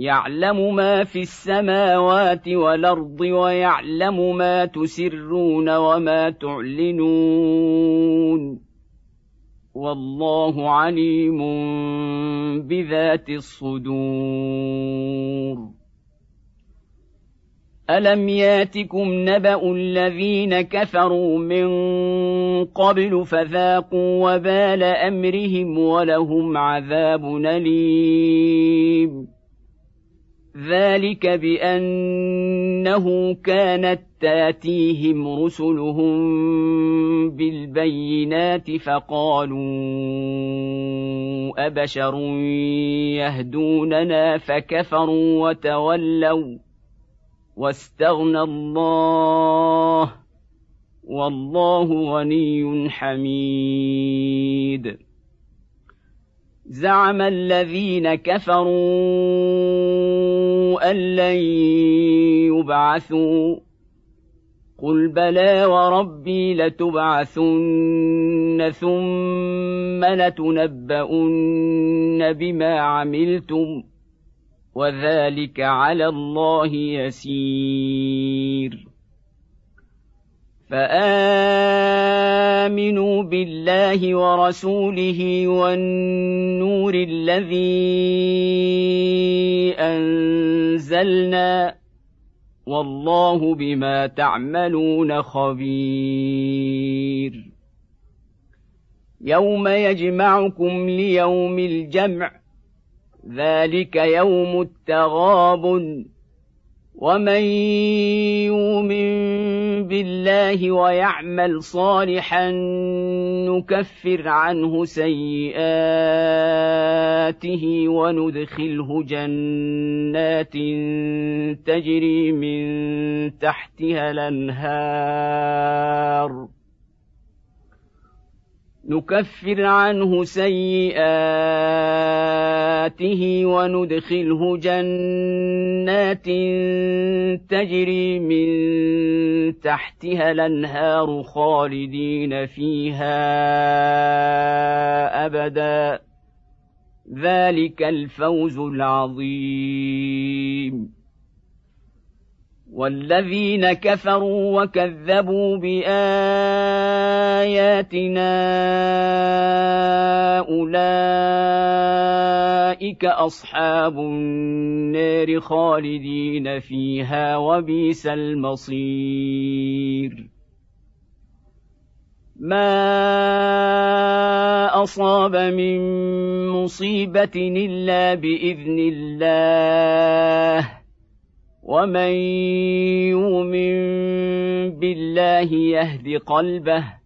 يعلم ما في السماوات والأرض ويعلم ما تسرون وما تعلنون. والله عليم بذات الصدور. ألم ياتكم نبأ الذين كفروا من قبل فذاقوا وبال أمرهم ولهم عذاب أليم. ذلك بانه كانت تاتيهم رسلهم بالبينات فقالوا ابشر يهدوننا فكفروا وتولوا واستغنى الله والله غني حميد زعم الذين كفروا أن لن يبعثوا. قل بلى وربي لتبعثن ثم لتنبؤن بما عملتم وذلك على الله يسير. فامنوا بالله ورسوله والنور الذي أنزلنا والله بما تعملون خبير. يوم يجمعكم ليوم الجمع ذلك يوم التغابن ومن يؤمن بالله ويعمل صالحا نكفر عنه سيئاته وندخله جنات تجري من تحتها الأنهار. نكفر عنه سيئاته وندخله جنات تجري من تحتها الأنهار خالدين فيها أبدا. ذلك الفوز العظيم. والذين كفروا وكذبوا باياتنا اولئك اصحاب النار خالدين فيها وبئس المصير ما اصاب من مصيبه الا باذن الله ومن يؤمن بالله يهد قلبه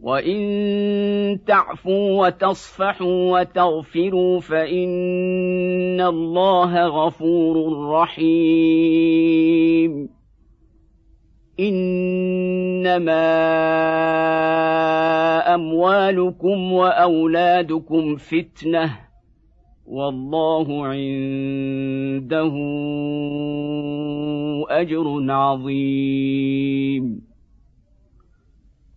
وان تعفوا وتصفحوا وتغفروا فان الله غفور رحيم. انما اموالكم واولادكم فتنه والله عنده اجر عظيم.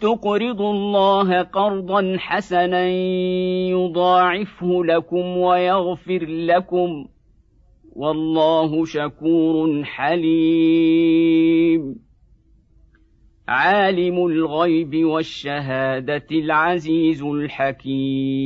تقرضوا الله قرضا حسنا يضاعفه لكم ويغفر لكم. والله شكور حليم. عالم الغيب والشهادة العزيز الحكيم.